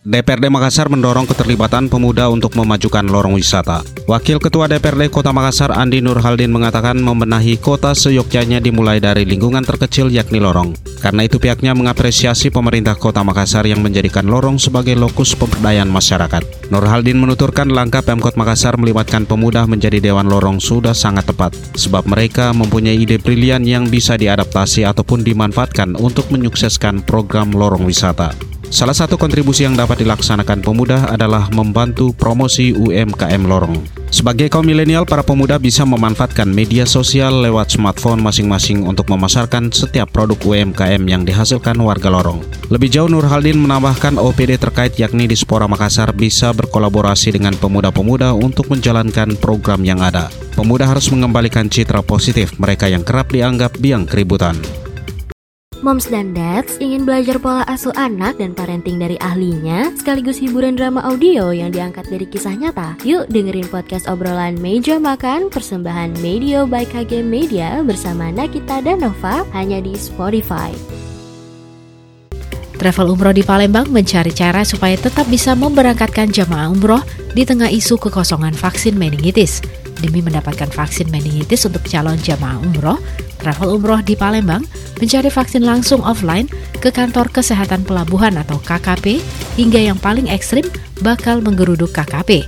DPRD Makassar mendorong keterlibatan pemuda untuk memajukan lorong wisata. Wakil Ketua DPRD Kota Makassar Andi Nurhaldin mengatakan membenahi kota seyogyanya dimulai dari lingkungan terkecil yakni lorong. Karena itu pihaknya mengapresiasi pemerintah Kota Makassar yang menjadikan lorong sebagai lokus pemberdayaan masyarakat. Nurhaldin menuturkan langkah Pemkot Makassar melibatkan pemuda menjadi Dewan Lorong sudah sangat tepat, sebab mereka mempunyai ide brilian yang bisa diadaptasi ataupun dimanfaatkan untuk menyukseskan program lorong wisata. Salah satu kontribusi yang dapat dilaksanakan pemuda adalah membantu promosi UMKM lorong. Sebagai kaum milenial, para pemuda bisa memanfaatkan media sosial lewat smartphone masing-masing untuk memasarkan setiap produk UMKM yang dihasilkan warga lorong. Lebih jauh, Nurhaldin menambahkan OPD terkait yakni di Spora Makassar bisa berkolaborasi dengan pemuda-pemuda untuk menjalankan program yang ada. Pemuda harus mengembalikan citra positif mereka yang kerap dianggap biang keributan. Moms dan dads ingin belajar pola asuh anak dan parenting dari ahlinya, sekaligus hiburan drama audio yang diangkat dari kisah nyata. Yuk dengerin podcast obrolan Meja Makan persembahan Media by KG Media bersama Nakita dan Nova hanya di Spotify. Travel Umroh di Palembang mencari cara supaya tetap bisa memberangkatkan jamaah umroh di tengah isu kekosongan vaksin meningitis. Demi mendapatkan vaksin meningitis untuk calon jamaah umroh, Travel Umroh di Palembang mencari vaksin langsung offline ke kantor kesehatan pelabuhan atau KKP hingga yang paling ekstrim bakal menggeruduk KKP.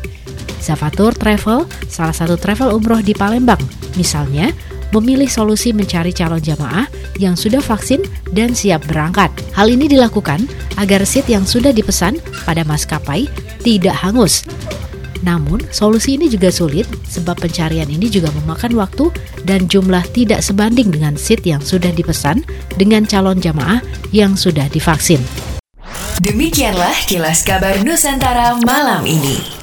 Zavatur Travel, salah satu travel umroh di Palembang, misalnya memilih solusi mencari calon jamaah yang sudah vaksin dan siap berangkat. Hal ini dilakukan agar seat yang sudah dipesan pada maskapai tidak hangus namun, solusi ini juga sulit sebab pencarian ini juga memakan waktu dan jumlah tidak sebanding dengan seat yang sudah dipesan dengan calon jamaah yang sudah divaksin. Demikianlah kilas kabar Nusantara malam ini.